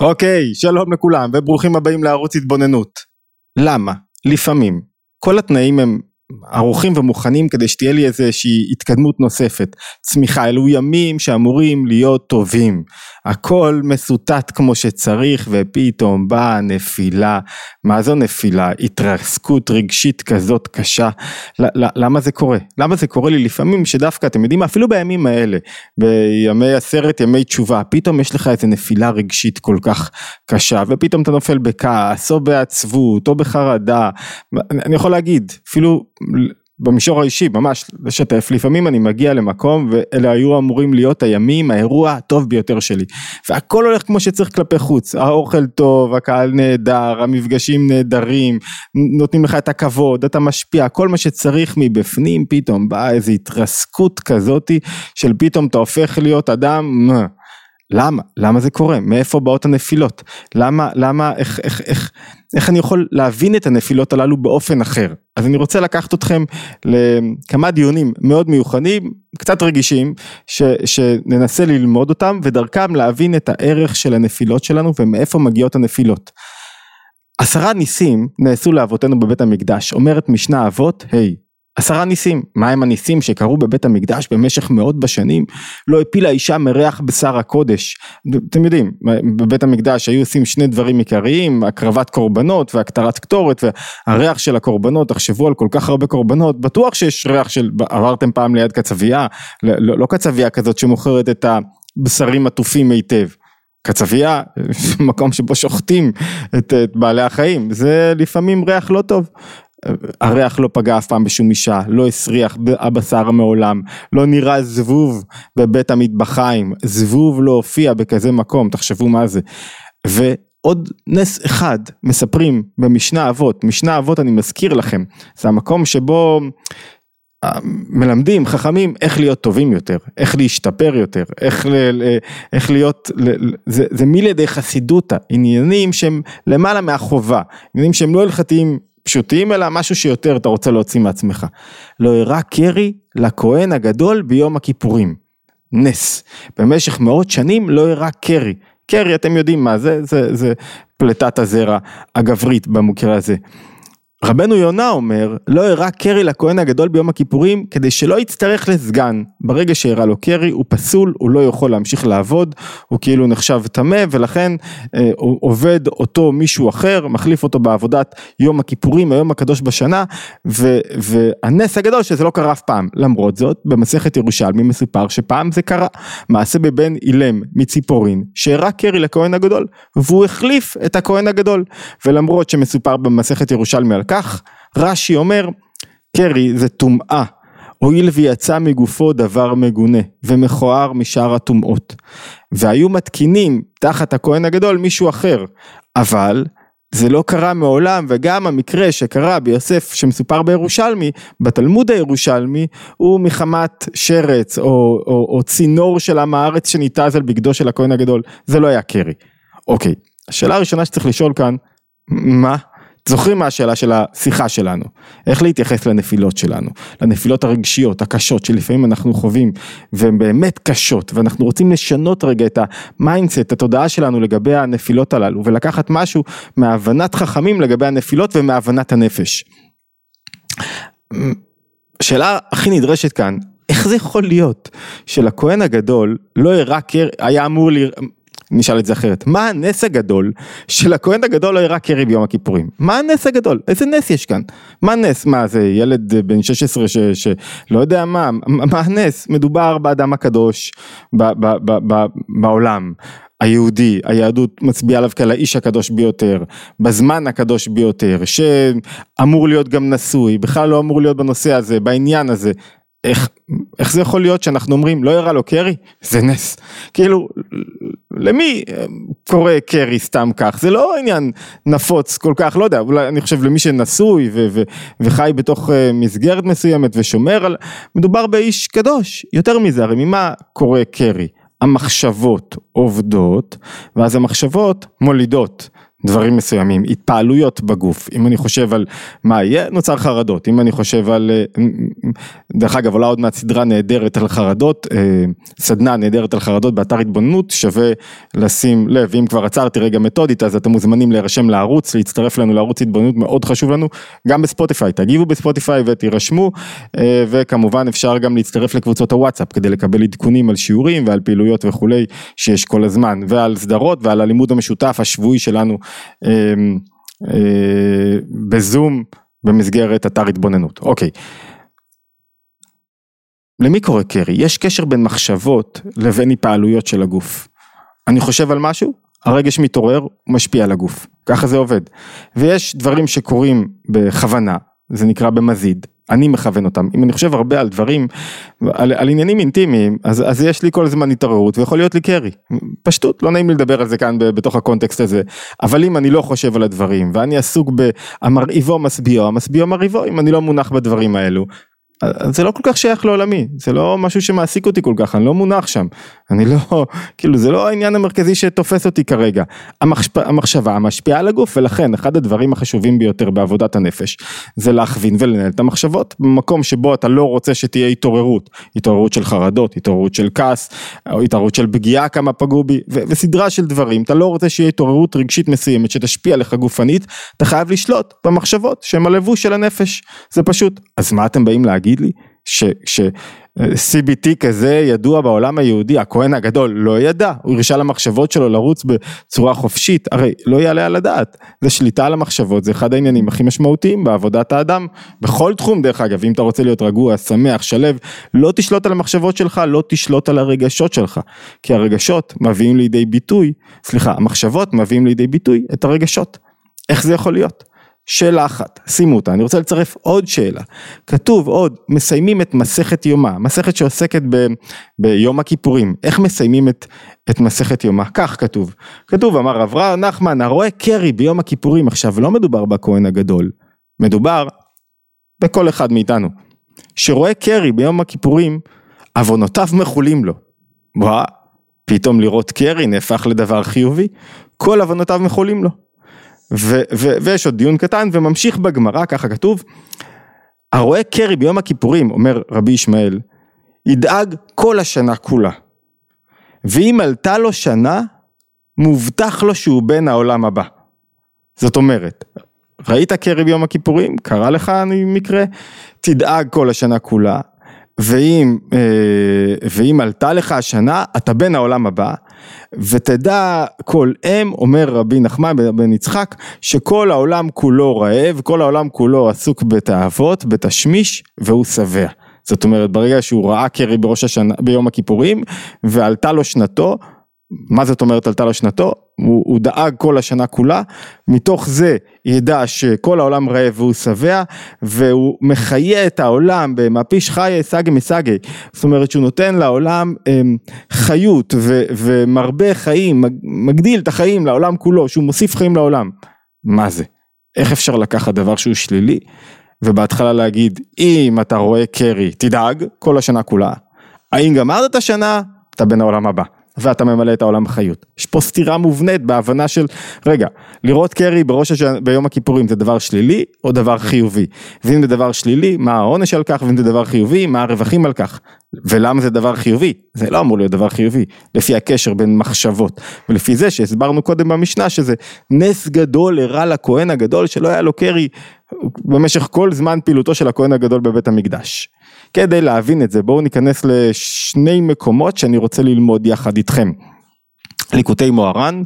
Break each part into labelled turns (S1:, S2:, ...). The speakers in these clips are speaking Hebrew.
S1: אוקיי, שלום לכולם וברוכים הבאים לערוץ התבוננות. למה? לפעמים כל התנאים הם ערוכים ומוכנים כדי שתהיה לי איזושהי התקדמות נוספת, צמיחה, אלו ימים שאמורים להיות טובים, הכל מסוטט כמו שצריך ופתאום באה נפילה, מה זו נפילה? התרסקות רגשית כזאת קשה, למה זה קורה? למה זה קורה לי לפעמים שדווקא אתם יודעים אפילו בימים האלה, בימי עשרת ימי תשובה, פתאום יש לך איזה נפילה רגשית כל כך קשה ופתאום אתה נופל בכעס או בעצבות או בחרדה, אני יכול להגיד אפילו במישור האישי ממש לשתף לפעמים אני מגיע למקום ואלה היו אמורים להיות הימים האירוע הטוב ביותר שלי. והכל הולך כמו שצריך כלפי חוץ. האוכל טוב הקהל נהדר המפגשים נהדרים נותנים לך את הכבוד אתה משפיע כל מה שצריך מבפנים פתאום באה איזו התרסקות כזאתי של פתאום אתה הופך להיות אדם למה? למה זה קורה? מאיפה באות הנפילות? למה, למה, איך, איך, איך, איך אני יכול להבין את הנפילות הללו באופן אחר? אז אני רוצה לקחת אתכם לכמה דיונים מאוד מיוחדים, קצת רגישים, ש, שננסה ללמוד אותם ודרכם להבין את הערך של הנפילות שלנו ומאיפה מגיעות הנפילות. עשרה ניסים נעשו לאבותינו בבית המקדש, אומרת משנה אבות, היי, hey, עשרה ניסים, מה הם הניסים שקרו בבית המקדש במשך מאות בשנים? לא הפילה אישה מריח בשר הקודש. אתם יודעים, בבית המקדש היו עושים שני דברים עיקריים, הקרבת קורבנות והקטרת קטורת והריח של הקורבנות, תחשבו על כל כך הרבה קורבנות, בטוח שיש ריח של, עברתם פעם ליד קצבייה, לא, לא קצבייה כזאת שמוכרת את הבשרים עטופים היטב. קצבייה, מקום שבו שוחטים את, את בעלי החיים, זה לפעמים ריח לא טוב. הריח לא פגע אף פעם בשום אישה, לא הסריח הבשר מעולם, לא נראה זבוב בבית המטבחיים, זבוב לא הופיע בכזה מקום, תחשבו מה זה. ועוד נס אחד מספרים במשנה אבות, משנה אבות אני מזכיר לכם, זה המקום שבו אה, מלמדים חכמים איך להיות טובים יותר, איך להשתפר יותר, איך, ל, איך להיות, זה, זה מלידי חסידותא, עניינים שהם למעלה מהחובה, עניינים שהם לא הלכתיים פשוטים, אלא משהו שיותר אתה רוצה להוציא מעצמך. לא הראה קרי לכהן הגדול ביום הכיפורים. נס. במשך מאות שנים לא הראה קרי. קרי, אתם יודעים מה זה, זה, זה פליטת הזרע הגברית במקרה הזה. רבנו יונה אומר, לא הראה קרי לכהן הגדול ביום הכיפורים כדי שלא יצטרך לסגן. ברגע שהראה לו קרי הוא פסול, הוא לא יכול להמשיך לעבוד, הוא כאילו נחשב טמא ולכן אה, עובד אותו מישהו אחר, מחליף אותו בעבודת יום הכיפורים, היום הקדוש בשנה, ו, והנס הגדול שזה לא קרה אף פעם. למרות זאת, במסכת ירושלמי מסופר שפעם זה קרה. מעשה בבן אילם מציפורין, שהראה קרי לכהן הגדול, והוא החליף את הכהן הגדול. ולמרות שמסופר במסכת ירושלמי על כך, רש"י אומר, קרי זה טומאה, הואיל ויצא מגופו דבר מגונה ומכוער משאר הטומאות. והיו מתקינים תחת הכהן הגדול מישהו אחר, אבל זה לא קרה מעולם וגם המקרה שקרה ביוסף שמסופר בירושלמי, בתלמוד הירושלמי הוא מחמת שרץ או, או, או צינור של עם הארץ שניתז על בגדו של הכהן הגדול, זה לא היה קרי. אוקיי, השאלה הראשונה שצריך לשאול כאן, מה? זוכרים מה השאלה של השיחה שלנו, איך להתייחס לנפילות שלנו, לנפילות הרגשיות, הקשות שלפעמים אנחנו חווים והן באמת קשות ואנחנו רוצים לשנות רגע את ה mindset, התודעה שלנו לגבי הנפילות הללו ולקחת משהו מהבנת חכמים לגבי הנפילות ומהבנת הנפש. השאלה הכי נדרשת כאן, איך זה יכול להיות שלכהן הגדול לא הראה קר... היה אמור ל... נשאל את זה אחרת, מה הנס הגדול של הכהן הגדול לא הראה קרי ביום הכיפורים? מה הנס הגדול? איזה נס יש כאן? מה נס? מה זה ילד בן 16 שלא יודע מה, מה הנס? מדובר באדם הקדוש ב, ב, ב, ב, בעולם. היהודי, היהדות מצביעה עליו כאל האיש הקדוש ביותר, בזמן הקדוש ביותר, שאמור להיות גם נשוי, בכלל לא אמור להיות בנושא הזה, בעניין הזה, איך, איך זה יכול להיות שאנחנו אומרים לא הראה לו קרי? זה נס. כאילו, למי אה, קורה קרי סתם כך? זה לא עניין נפוץ כל כך, לא יודע, אולי אני חושב למי שנשוי ו- ו- וחי בתוך אה, מסגרת מסוימת ושומר על... מדובר באיש קדוש, יותר מזה, הרי ממה קורה קרי? המחשבות עובדות, ואז המחשבות מולידות. דברים מסוימים, התפעלויות בגוף, אם אני חושב על מה יהיה, נוצר חרדות, אם אני חושב על, אה, דרך אגב עולה עוד מעט סדרה נהדרת על חרדות, אה, סדנה נהדרת על חרדות באתר התבוננות, שווה לשים לב, אם כבר עצרתי רגע מתודית אז אתם מוזמנים להירשם לערוץ, להצטרף לנו לערוץ התבוננות, מאוד חשוב לנו, גם בספוטיפיי, תגיבו בספוטיפיי ותירשמו, אה, וכמובן אפשר גם להצטרף לקבוצות הוואטסאפ כדי לקבל עדכונים על שיעורים ועל פעילויות וכולי שיש כל הזמן, ועל סדרות ועל הלימוד המשותף השבועי שלנו בזום במסגרת אתר התבוננות. אוקיי. למי קורא קרי? יש קשר בין מחשבות לבין התפעלויות של הגוף. אני חושב על משהו, הרגש מתעורר, משפיע על הגוף. ככה זה עובד. ויש דברים שקורים בכוונה, זה נקרא במזיד, אני מכוון אותם. אם אני חושב הרבה על דברים, על, על עניינים אינטימיים, אז, אז יש לי כל הזמן התעוררות ויכול להיות לי קרי. פשטות, לא נעים לי לדבר על זה כאן בתוך הקונטקסט הזה. אבל אם אני לא חושב על הדברים, ואני עסוק ב"המרעיבו משביעו", המשביעו מרעיבו, אם אני לא מונח בדברים האלו, זה לא כל כך שייך לעולמי, זה לא משהו שמעסיק אותי כל כך, אני לא מונח שם, אני לא, כאילו זה לא העניין המרכזי שתופס אותי כרגע. המחשב, המחשבה משפיעה על הגוף ולכן אחד הדברים החשובים ביותר בעבודת הנפש זה להכווין ולנהל את המחשבות במקום שבו אתה לא רוצה שתהיה התעוררות, התעוררות של חרדות, התעוררות של כעס, או התעוררות של פגיעה כמה פגעו בי ו- וסדרה של דברים, אתה לא רוצה שיהיה התעוררות רגשית מסוימת שתשפיע עליך גופנית, אתה חייב לשלוט במחשבות שהן הלבוש של הנפש, זה פשוט. אז מה אתם באים להגיד? לי ש-CBT כזה ידוע בעולם היהודי, הכהן הגדול לא ידע, הוא הרשה למחשבות שלו לרוץ בצורה חופשית, הרי לא יעלה על הדעת, זה שליטה על המחשבות, זה אחד העניינים הכי משמעותיים בעבודת האדם, בכל תחום דרך אגב, אם אתה רוצה להיות רגוע, שמח, שלו, לא תשלוט על המחשבות שלך, לא תשלוט על הרגשות שלך, כי הרגשות מביאים לידי ביטוי, סליחה, המחשבות מביאים לידי ביטוי את הרגשות, איך זה יכול להיות? שאלה אחת, שימו אותה, אני רוצה לצרף עוד שאלה. כתוב עוד, מסיימים את מסכת יומא, מסכת שעוסקת ב, ביום הכיפורים, איך מסיימים את, את מסכת יומא? כך כתוב. כתוב, אמר אברהם נחמן, הרואה קרי ביום הכיפורים, עכשיו לא מדובר בכהן הגדול, מדובר בכל אחד מאיתנו, שרואה קרי ביום הכיפורים, עוונותיו מחולים לו. וואה, פתאום לראות קרי נהפך לדבר חיובי, כל עוונותיו מחולים לו. ו- ו- ויש עוד דיון קטן וממשיך בגמרא, ככה כתוב, הרואה קרי ביום הכיפורים, אומר רבי ישמעאל, ידאג כל השנה כולה. ואם עלתה לו שנה, מובטח לו שהוא בן העולם הבא. זאת אומרת, ראית קרי ביום הכיפורים, קרה לך מקרה, תדאג כל השנה כולה, ואם, אה, ואם עלתה לך השנה, אתה בן העולם הבא, ותדע כל אם, אומר רבי נחמן בן יצחק, שכל העולם כולו רעב, כל העולם כולו עסוק בתאוות, בתשמיש, והוא שבע. זאת אומרת, ברגע שהוא ראה קרי בראש השנה, ביום הכיפורים, ועלתה לו שנתו, מה זאת אומרת עלתה לו שנתו? הוא, הוא דאג כל השנה כולה, מתוך זה ידע שכל העולם רעב והוא שבע, והוא מחיה את העולם במפיש חיי סגי מסגי, זאת אומרת שהוא נותן לעולם אמ, חיות ו, ומרבה חיים, מגדיל את החיים לעולם כולו, שהוא מוסיף חיים לעולם. מה זה? איך אפשר לקחת דבר שהוא שלילי, ובהתחלה להגיד, אם אתה רואה קרי, תדאג כל השנה כולה. האם גמרת את השנה, אתה בן העולם הבא. ואתה ממלא את העולם בחיות. יש פה סתירה מובנית בהבנה של, רגע, לראות קרי בראש השנה, ביום הכיפורים זה דבר שלילי או דבר חיובי? ואם זה דבר שלילי, מה העונש על כך? ואם זה דבר חיובי, מה הרווחים על כך? ולמה זה דבר חיובי? זה לא אמור להיות דבר חיובי, לפי הקשר בין מחשבות. ולפי זה שהסברנו קודם במשנה שזה נס גדול הרע לכהן הגדול שלא היה לו קרי במשך כל זמן פעילותו של הכהן הגדול בבית המקדש. כדי להבין את זה בואו ניכנס לשני מקומות שאני רוצה ללמוד יחד איתכם. ליקוטי מוהר"ן,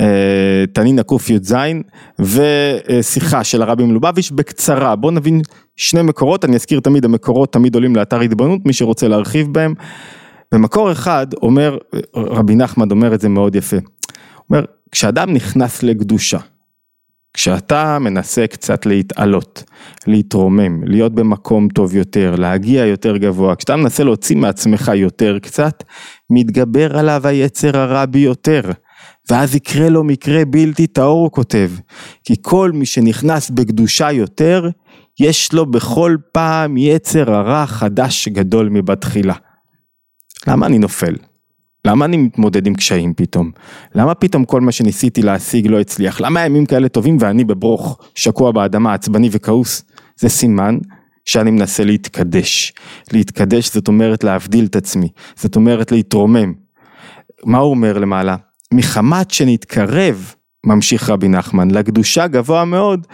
S1: אה, תנין קי"ז ושיחה של הרבי מלובביץ' בקצרה בואו נבין שני מקורות אני אזכיר תמיד המקורות תמיד עולים לאתר התבוננות מי שרוצה להרחיב בהם. במקור אחד אומר רבי נחמן אומר את זה מאוד יפה. אומר כשאדם נכנס לקדושה כשאתה מנסה קצת להתעלות, להתרומם, להיות במקום טוב יותר, להגיע יותר גבוה, כשאתה מנסה להוציא מעצמך יותר קצת, מתגבר עליו היצר הרע ביותר. ואז יקרה לו מקרה בלתי טהור, הוא כותב. כי כל מי שנכנס בקדושה יותר, יש לו בכל פעם יצר הרע חדש גדול מבתחילה. למה אני נופל? למה אני מתמודד עם קשיים פתאום? למה פתאום כל מה שניסיתי להשיג לא הצליח? למה הימים כאלה טובים ואני בברוך, שקוע באדמה, עצבני וכעוס? זה סימן שאני מנסה להתקדש. להתקדש זאת אומרת להבדיל את עצמי, זאת אומרת להתרומם. מה הוא אומר למעלה? מחמת שנתקרב, ממשיך רבי נחמן, לקדושה גבוה מאוד,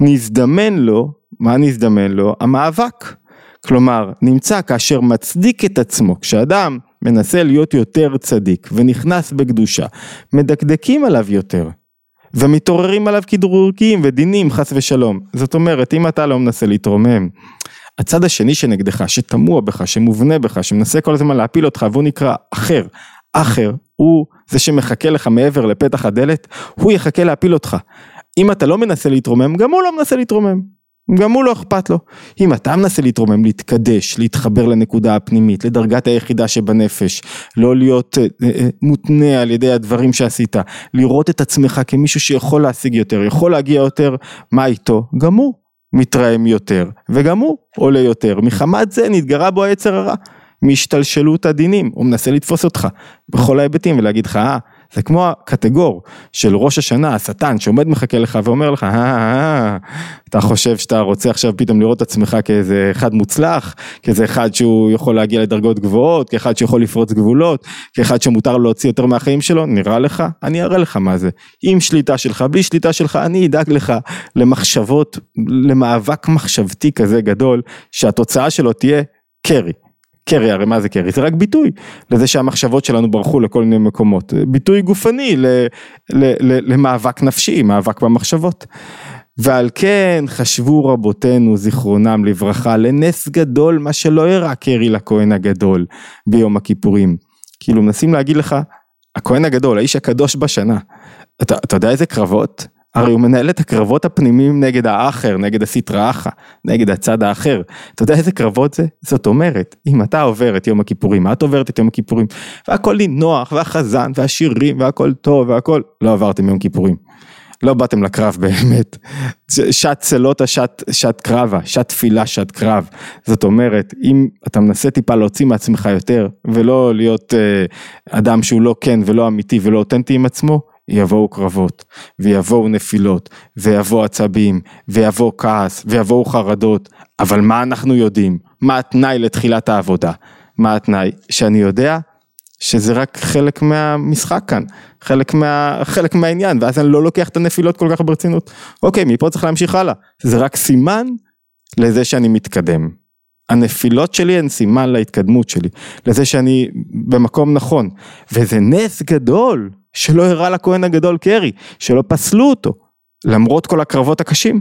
S1: נזדמן לו, מה נזדמן לו? המאבק. כלומר, נמצא כאשר מצדיק את עצמו, כשאדם מנסה להיות יותר צדיק ונכנס בקדושה, מדקדקים עליו יותר. ומתעוררים עליו כדרורגים ודינים חס ושלום. זאת אומרת, אם אתה לא מנסה להתרומם, הצד השני שנגדך, שטמוע בך, שמובנה בך, שמנסה כל הזמן להפיל אותך והוא נקרא אחר, אחר, הוא זה שמחכה לך מעבר לפתח הדלת, הוא יחכה להפיל אותך. אם אתה לא מנסה להתרומם, גם הוא לא מנסה להתרומם. גם הוא לא אכפת לו. אם אתה מנסה להתרומם, להתקדש, להתחבר לנקודה הפנימית, לדרגת היחידה שבנפש, לא להיות אה, אה, מותנה על ידי הדברים שעשית, לראות את עצמך כמישהו שיכול להשיג יותר, יכול להגיע יותר, מה איתו? גם הוא מתרעם יותר, וגם הוא עולה יותר. מחמת זה נתגרה בו היצר הרע, מהשתלשלות הדינים, הוא מנסה לתפוס אותך בכל ההיבטים ולהגיד לך, אה, זה כמו הקטגור של ראש השנה, השטן שעומד מחכה לך ואומר לך, אה, אה, אה, אתה חושב שאתה רוצה עכשיו פתאום לראות את עצמך כאיזה אחד מוצלח, כאיזה אחד שהוא יכול להגיע לדרגות גבוהות, כאחד שיכול לפרוץ גבולות, כאחד שמותר לו להוציא יותר מהחיים שלו, נראה לך? אני אראה לך מה זה. עם שליטה שלך, בלי שליטה שלך, אני אדאג לך למחשבות, למאבק מחשבתי כזה גדול, שהתוצאה שלו תהיה קרי. קרי, הרי מה זה קרי? זה רק ביטוי לזה שהמחשבות שלנו ברחו לכל מיני מקומות, ביטוי גופני ל, ל, ל, למאבק נפשי, מאבק במחשבות. ועל כן חשבו רבותינו זיכרונם לברכה לנס גדול מה שלא הראה קרי לכהן הגדול ביום הכיפורים. כאילו מנסים להגיד לך, הכהן הגדול, האיש הקדוש בשנה, אתה, אתה יודע איזה קרבות? הרי הוא מנהל את הקרבות הפנימיים נגד האחר, נגד הסטרא אחא, נגד הצד האחר. אתה יודע איזה קרבות זה? זאת אומרת, אם אתה עובר את יום הכיפורים, את עוברת את יום הכיפורים, והכל נינוח, והחזן, והשירים, והכל טוב, והכל, לא עברתם יום כיפורים. לא באתם לקרב באמת. שעת צלוטה, שעת, שעת קרבה, שעת תפילה, שעת קרב. זאת אומרת, אם אתה מנסה טיפה להוציא מעצמך יותר, ולא להיות אה, אדם שהוא לא כן ולא אמיתי ולא אותנטי עם עצמו, יבואו קרבות, ויבואו נפילות, ויבוא עצבים, ויבוא כעס, ויבואו חרדות, אבל מה אנחנו יודעים? מה התנאי לתחילת העבודה? מה התנאי? שאני יודע שזה רק חלק מהמשחק כאן, חלק, מה, חלק מהעניין, ואז אני לא לוקח את הנפילות כל כך ברצינות. אוקיי, מפה צריך להמשיך הלאה. זה רק סימן לזה שאני מתקדם. הנפילות שלי הן סימן להתקדמות שלי, לזה שאני במקום נכון, וזה נס גדול שלא הראה לכהן הגדול קרי, שלא פסלו אותו, למרות כל הקרבות הקשים.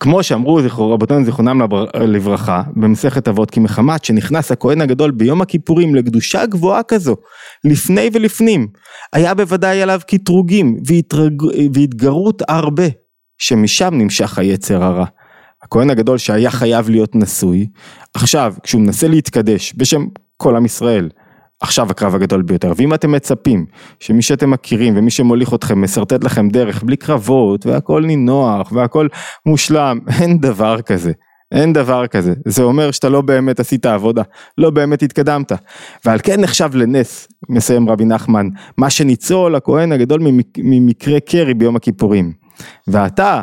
S1: כמו שאמרו רבותינו זיכרונם לברכה במסכת אבות כי מחמת שנכנס הכהן הגדול ביום הכיפורים לקדושה גבוהה כזו לפני ולפנים היה בוודאי עליו קטרוגים והתרג... והתגרות הרבה שמשם נמשך היצר הרע. הכהן הגדול שהיה חייב להיות נשוי עכשיו כשהוא מנסה להתקדש בשם כל עם ישראל עכשיו הקרב הגדול ביותר, ואם אתם מצפים שמי שאתם מכירים ומי שמוליך אתכם משרטט לכם דרך בלי קרבות והכל נינוח והכל מושלם, אין דבר כזה. אין דבר כזה, זה אומר שאתה לא באמת עשית עבודה, לא באמת התקדמת. ועל כן נחשב לנס, מסיים רבי נחמן, מה שניצול הכהן הגדול ממקרה קרי ביום הכיפורים. ואתה,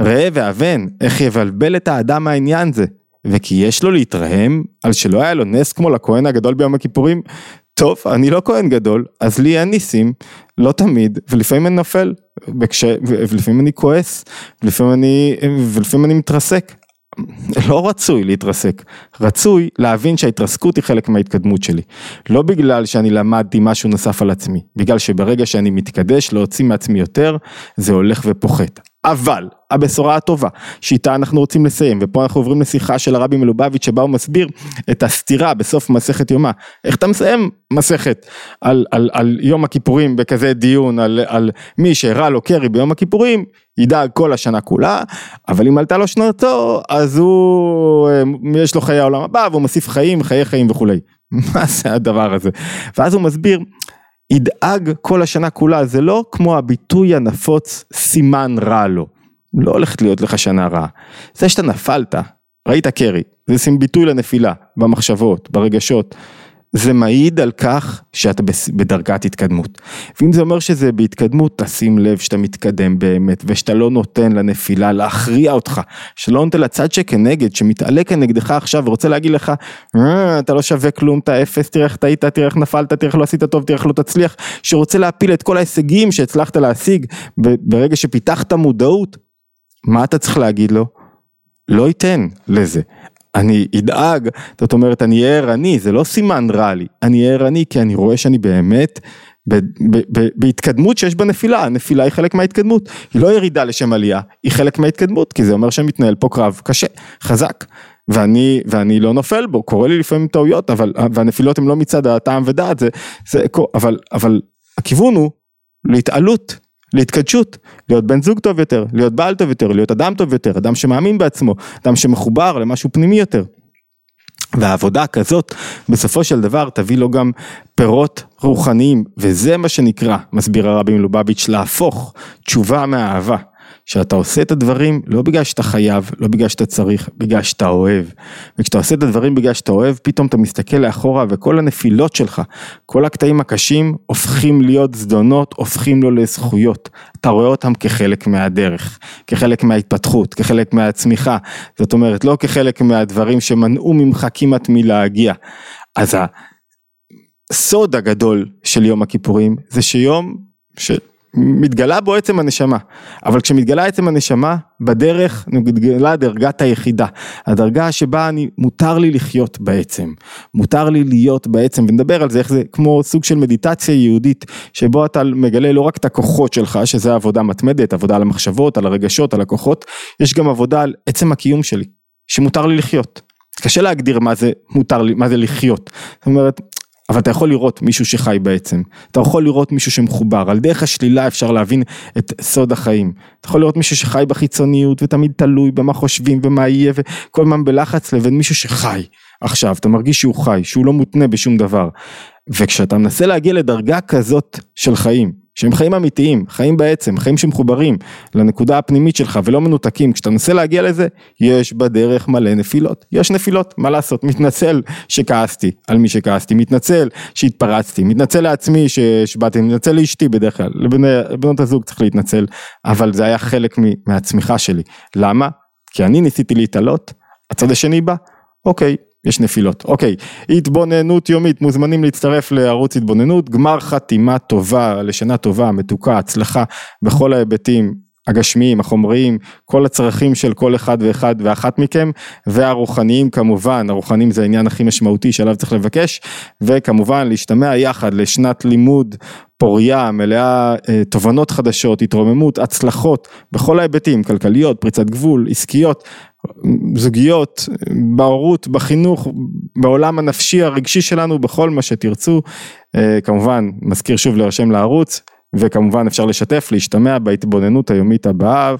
S1: ראה ואבן, איך יבלבל את האדם מהעניין זה. וכי יש לו להתרהם על שלא היה לו נס כמו לכהן הגדול ביום הכיפורים, טוב, אני לא כהן גדול, אז לי אין ניסים, לא תמיד, ולפעמים אני נופל, בקש... ולפעמים אני כועס, ולפעמים אני, ולפעמים אני מתרסק. לא רצוי להתרסק, רצוי להבין שההתרסקות היא חלק מההתקדמות שלי. לא בגלל שאני למדתי משהו נוסף על עצמי, בגלל שברגע שאני מתקדש להוציא מעצמי יותר, זה הולך ופוחת. אבל הבשורה הטובה שאיתה אנחנו רוצים לסיים ופה אנחנו עוברים לשיחה של הרבי מלובביץ' שבה הוא מסביר את הסתירה בסוף מסכת יומא. איך אתה מסיים מסכת על, על, על יום הכיפורים בכזה דיון על, על מי שהראה לו קרי ביום הכיפורים ידאג כל השנה כולה אבל אם עלתה לו שנתו אז הוא יש לו חיי העולם הבא והוא מוסיף חיים חיי חיים וכולי. מה זה הדבר הזה? ואז הוא מסביר ידאג כל השנה כולה, זה לא כמו הביטוי הנפוץ סימן רע לו. לא הולכת להיות לך שנה רעה. זה שאתה נפלת, ראית קרי, זה ביטוי לנפילה, במחשבות, ברגשות. זה מעיד על כך שאתה בדרגת התקדמות. ואם זה אומר שזה בהתקדמות, תשים לב שאתה מתקדם באמת, ושאתה לא נותן לנפילה להכריע אותך, שלא נותן לצד שכנגד, שמתעלה כנגדך עכשיו ורוצה להגיד לך, אה, אתה לא שווה כלום, אתה אפס, תראה איך טעית, תראה איך נפלת, תראה איך לא עשית טוב, תראה איך לא תצליח, שרוצה להפיל את כל ההישגים שהצלחת להשיג, ברגע שפיתחת מודעות, מה אתה צריך להגיד לו? לא ייתן לזה. אני אדאג, זאת אומרת אני אהיה ערני, זה לא סימן רע לי, אני אהיה ערני כי אני רואה שאני באמת ב, ב, ב, בהתקדמות שיש בה נפילה, הנפילה היא חלק מההתקדמות, היא לא ירידה לשם עלייה, היא חלק מההתקדמות, כי זה אומר שמתנהל פה קרב קשה, חזק, ואני, ואני לא נופל בו, קורה לי לפעמים טעויות, אבל, והנפילות הן לא מצד הטעם ודעת, זה, זה, אבל, אבל הכיוון הוא להתעלות. להתקדשות, להיות בן זוג טוב יותר, להיות בעל טוב יותר, להיות אדם טוב יותר, אדם שמאמין בעצמו, אדם שמחובר למשהו פנימי יותר. והעבודה כזאת בסופו של דבר תביא לו גם פירות רוחניים וזה מה שנקרא, מסביר הרבי מלובביץ', להפוך תשובה מאהבה. שאתה עושה את הדברים לא בגלל שאתה חייב, לא בגלל שאתה צריך, בגלל שאתה אוהב. וכשאתה עושה את הדברים בגלל שאתה אוהב, פתאום אתה מסתכל לאחורה וכל הנפילות שלך, כל הקטעים הקשים הופכים להיות זדונות, הופכים לו לזכויות. אתה רואה אותם כחלק מהדרך, כחלק מההתפתחות, כחלק מהצמיחה. זאת אומרת, לא כחלק מהדברים שמנעו ממך כמעט מלהגיע. אז הסוד הגדול של יום הכיפורים זה שיום, ש... מתגלה בו עצם הנשמה, אבל כשמתגלה עצם הנשמה, בדרך מתגלה דרגת היחידה, הדרגה שבה אני, מותר לי לחיות בעצם, מותר לי להיות בעצם, ונדבר על זה, איך זה כמו סוג של מדיטציה יהודית, שבו אתה מגלה לא רק את הכוחות שלך, שזה עבודה מתמדת, עבודה על המחשבות, על הרגשות, על הכוחות, יש גם עבודה על עצם הקיום שלי, שמותר לי לחיות. קשה להגדיר מה זה מותר לי, מה זה לחיות. זאת אומרת, אבל אתה יכול לראות מישהו שחי בעצם, אתה יכול לראות מישהו שמחובר, על דרך השלילה אפשר להבין את סוד החיים. אתה יכול לראות מישהו שחי בחיצוניות ותמיד תלוי במה חושבים ומה יהיה וכל הזמן בלחץ לבין מישהו שחי עכשיו, אתה מרגיש שהוא חי, שהוא לא מותנה בשום דבר. וכשאתה מנסה להגיע לדרגה כזאת של חיים, שהם חיים אמיתיים, חיים בעצם, חיים שמחוברים לנקודה הפנימית שלך ולא מנותקים, כשאתה מנסה להגיע לזה, יש בדרך מלא נפילות, יש נפילות, מה לעשות, מתנצל שכעסתי על מי שכעסתי, מתנצל שהתפרצתי, מתנצל לעצמי שבאתי, מתנצל לאשתי בדרך כלל, לבנות הזוג צריך להתנצל, אבל זה היה חלק מהצמיחה שלי, למה? כי אני ניסיתי להתעלות, הצד השני בא, אוקיי, יש נפילות. אוקיי, התבוננות יומית, מוזמנים להצטרף לערוץ התבוננות, גמר חתימה טובה, לשנה טובה, מתוקה, הצלחה בכל ההיבטים הגשמיים, החומריים, כל הצרכים של כל אחד ואחד ואחת מכם, והרוחניים כמובן, הרוחניים זה העניין הכי משמעותי שעליו צריך לבקש, וכמובן להשתמע יחד לשנת לימוד פוריה, מלאה אה, תובנות חדשות, התרוממות, הצלחות, בכל ההיבטים, כלכליות, פריצת גבול, עסקיות, זוגיות, בהורות, בחינוך, בעולם הנפשי הרגשי שלנו, בכל מה שתרצו. אה, כמובן, מזכיר שוב להירשם לערוץ, וכמובן אפשר לשתף, להשתמע בהתבוננות היומית הבאה.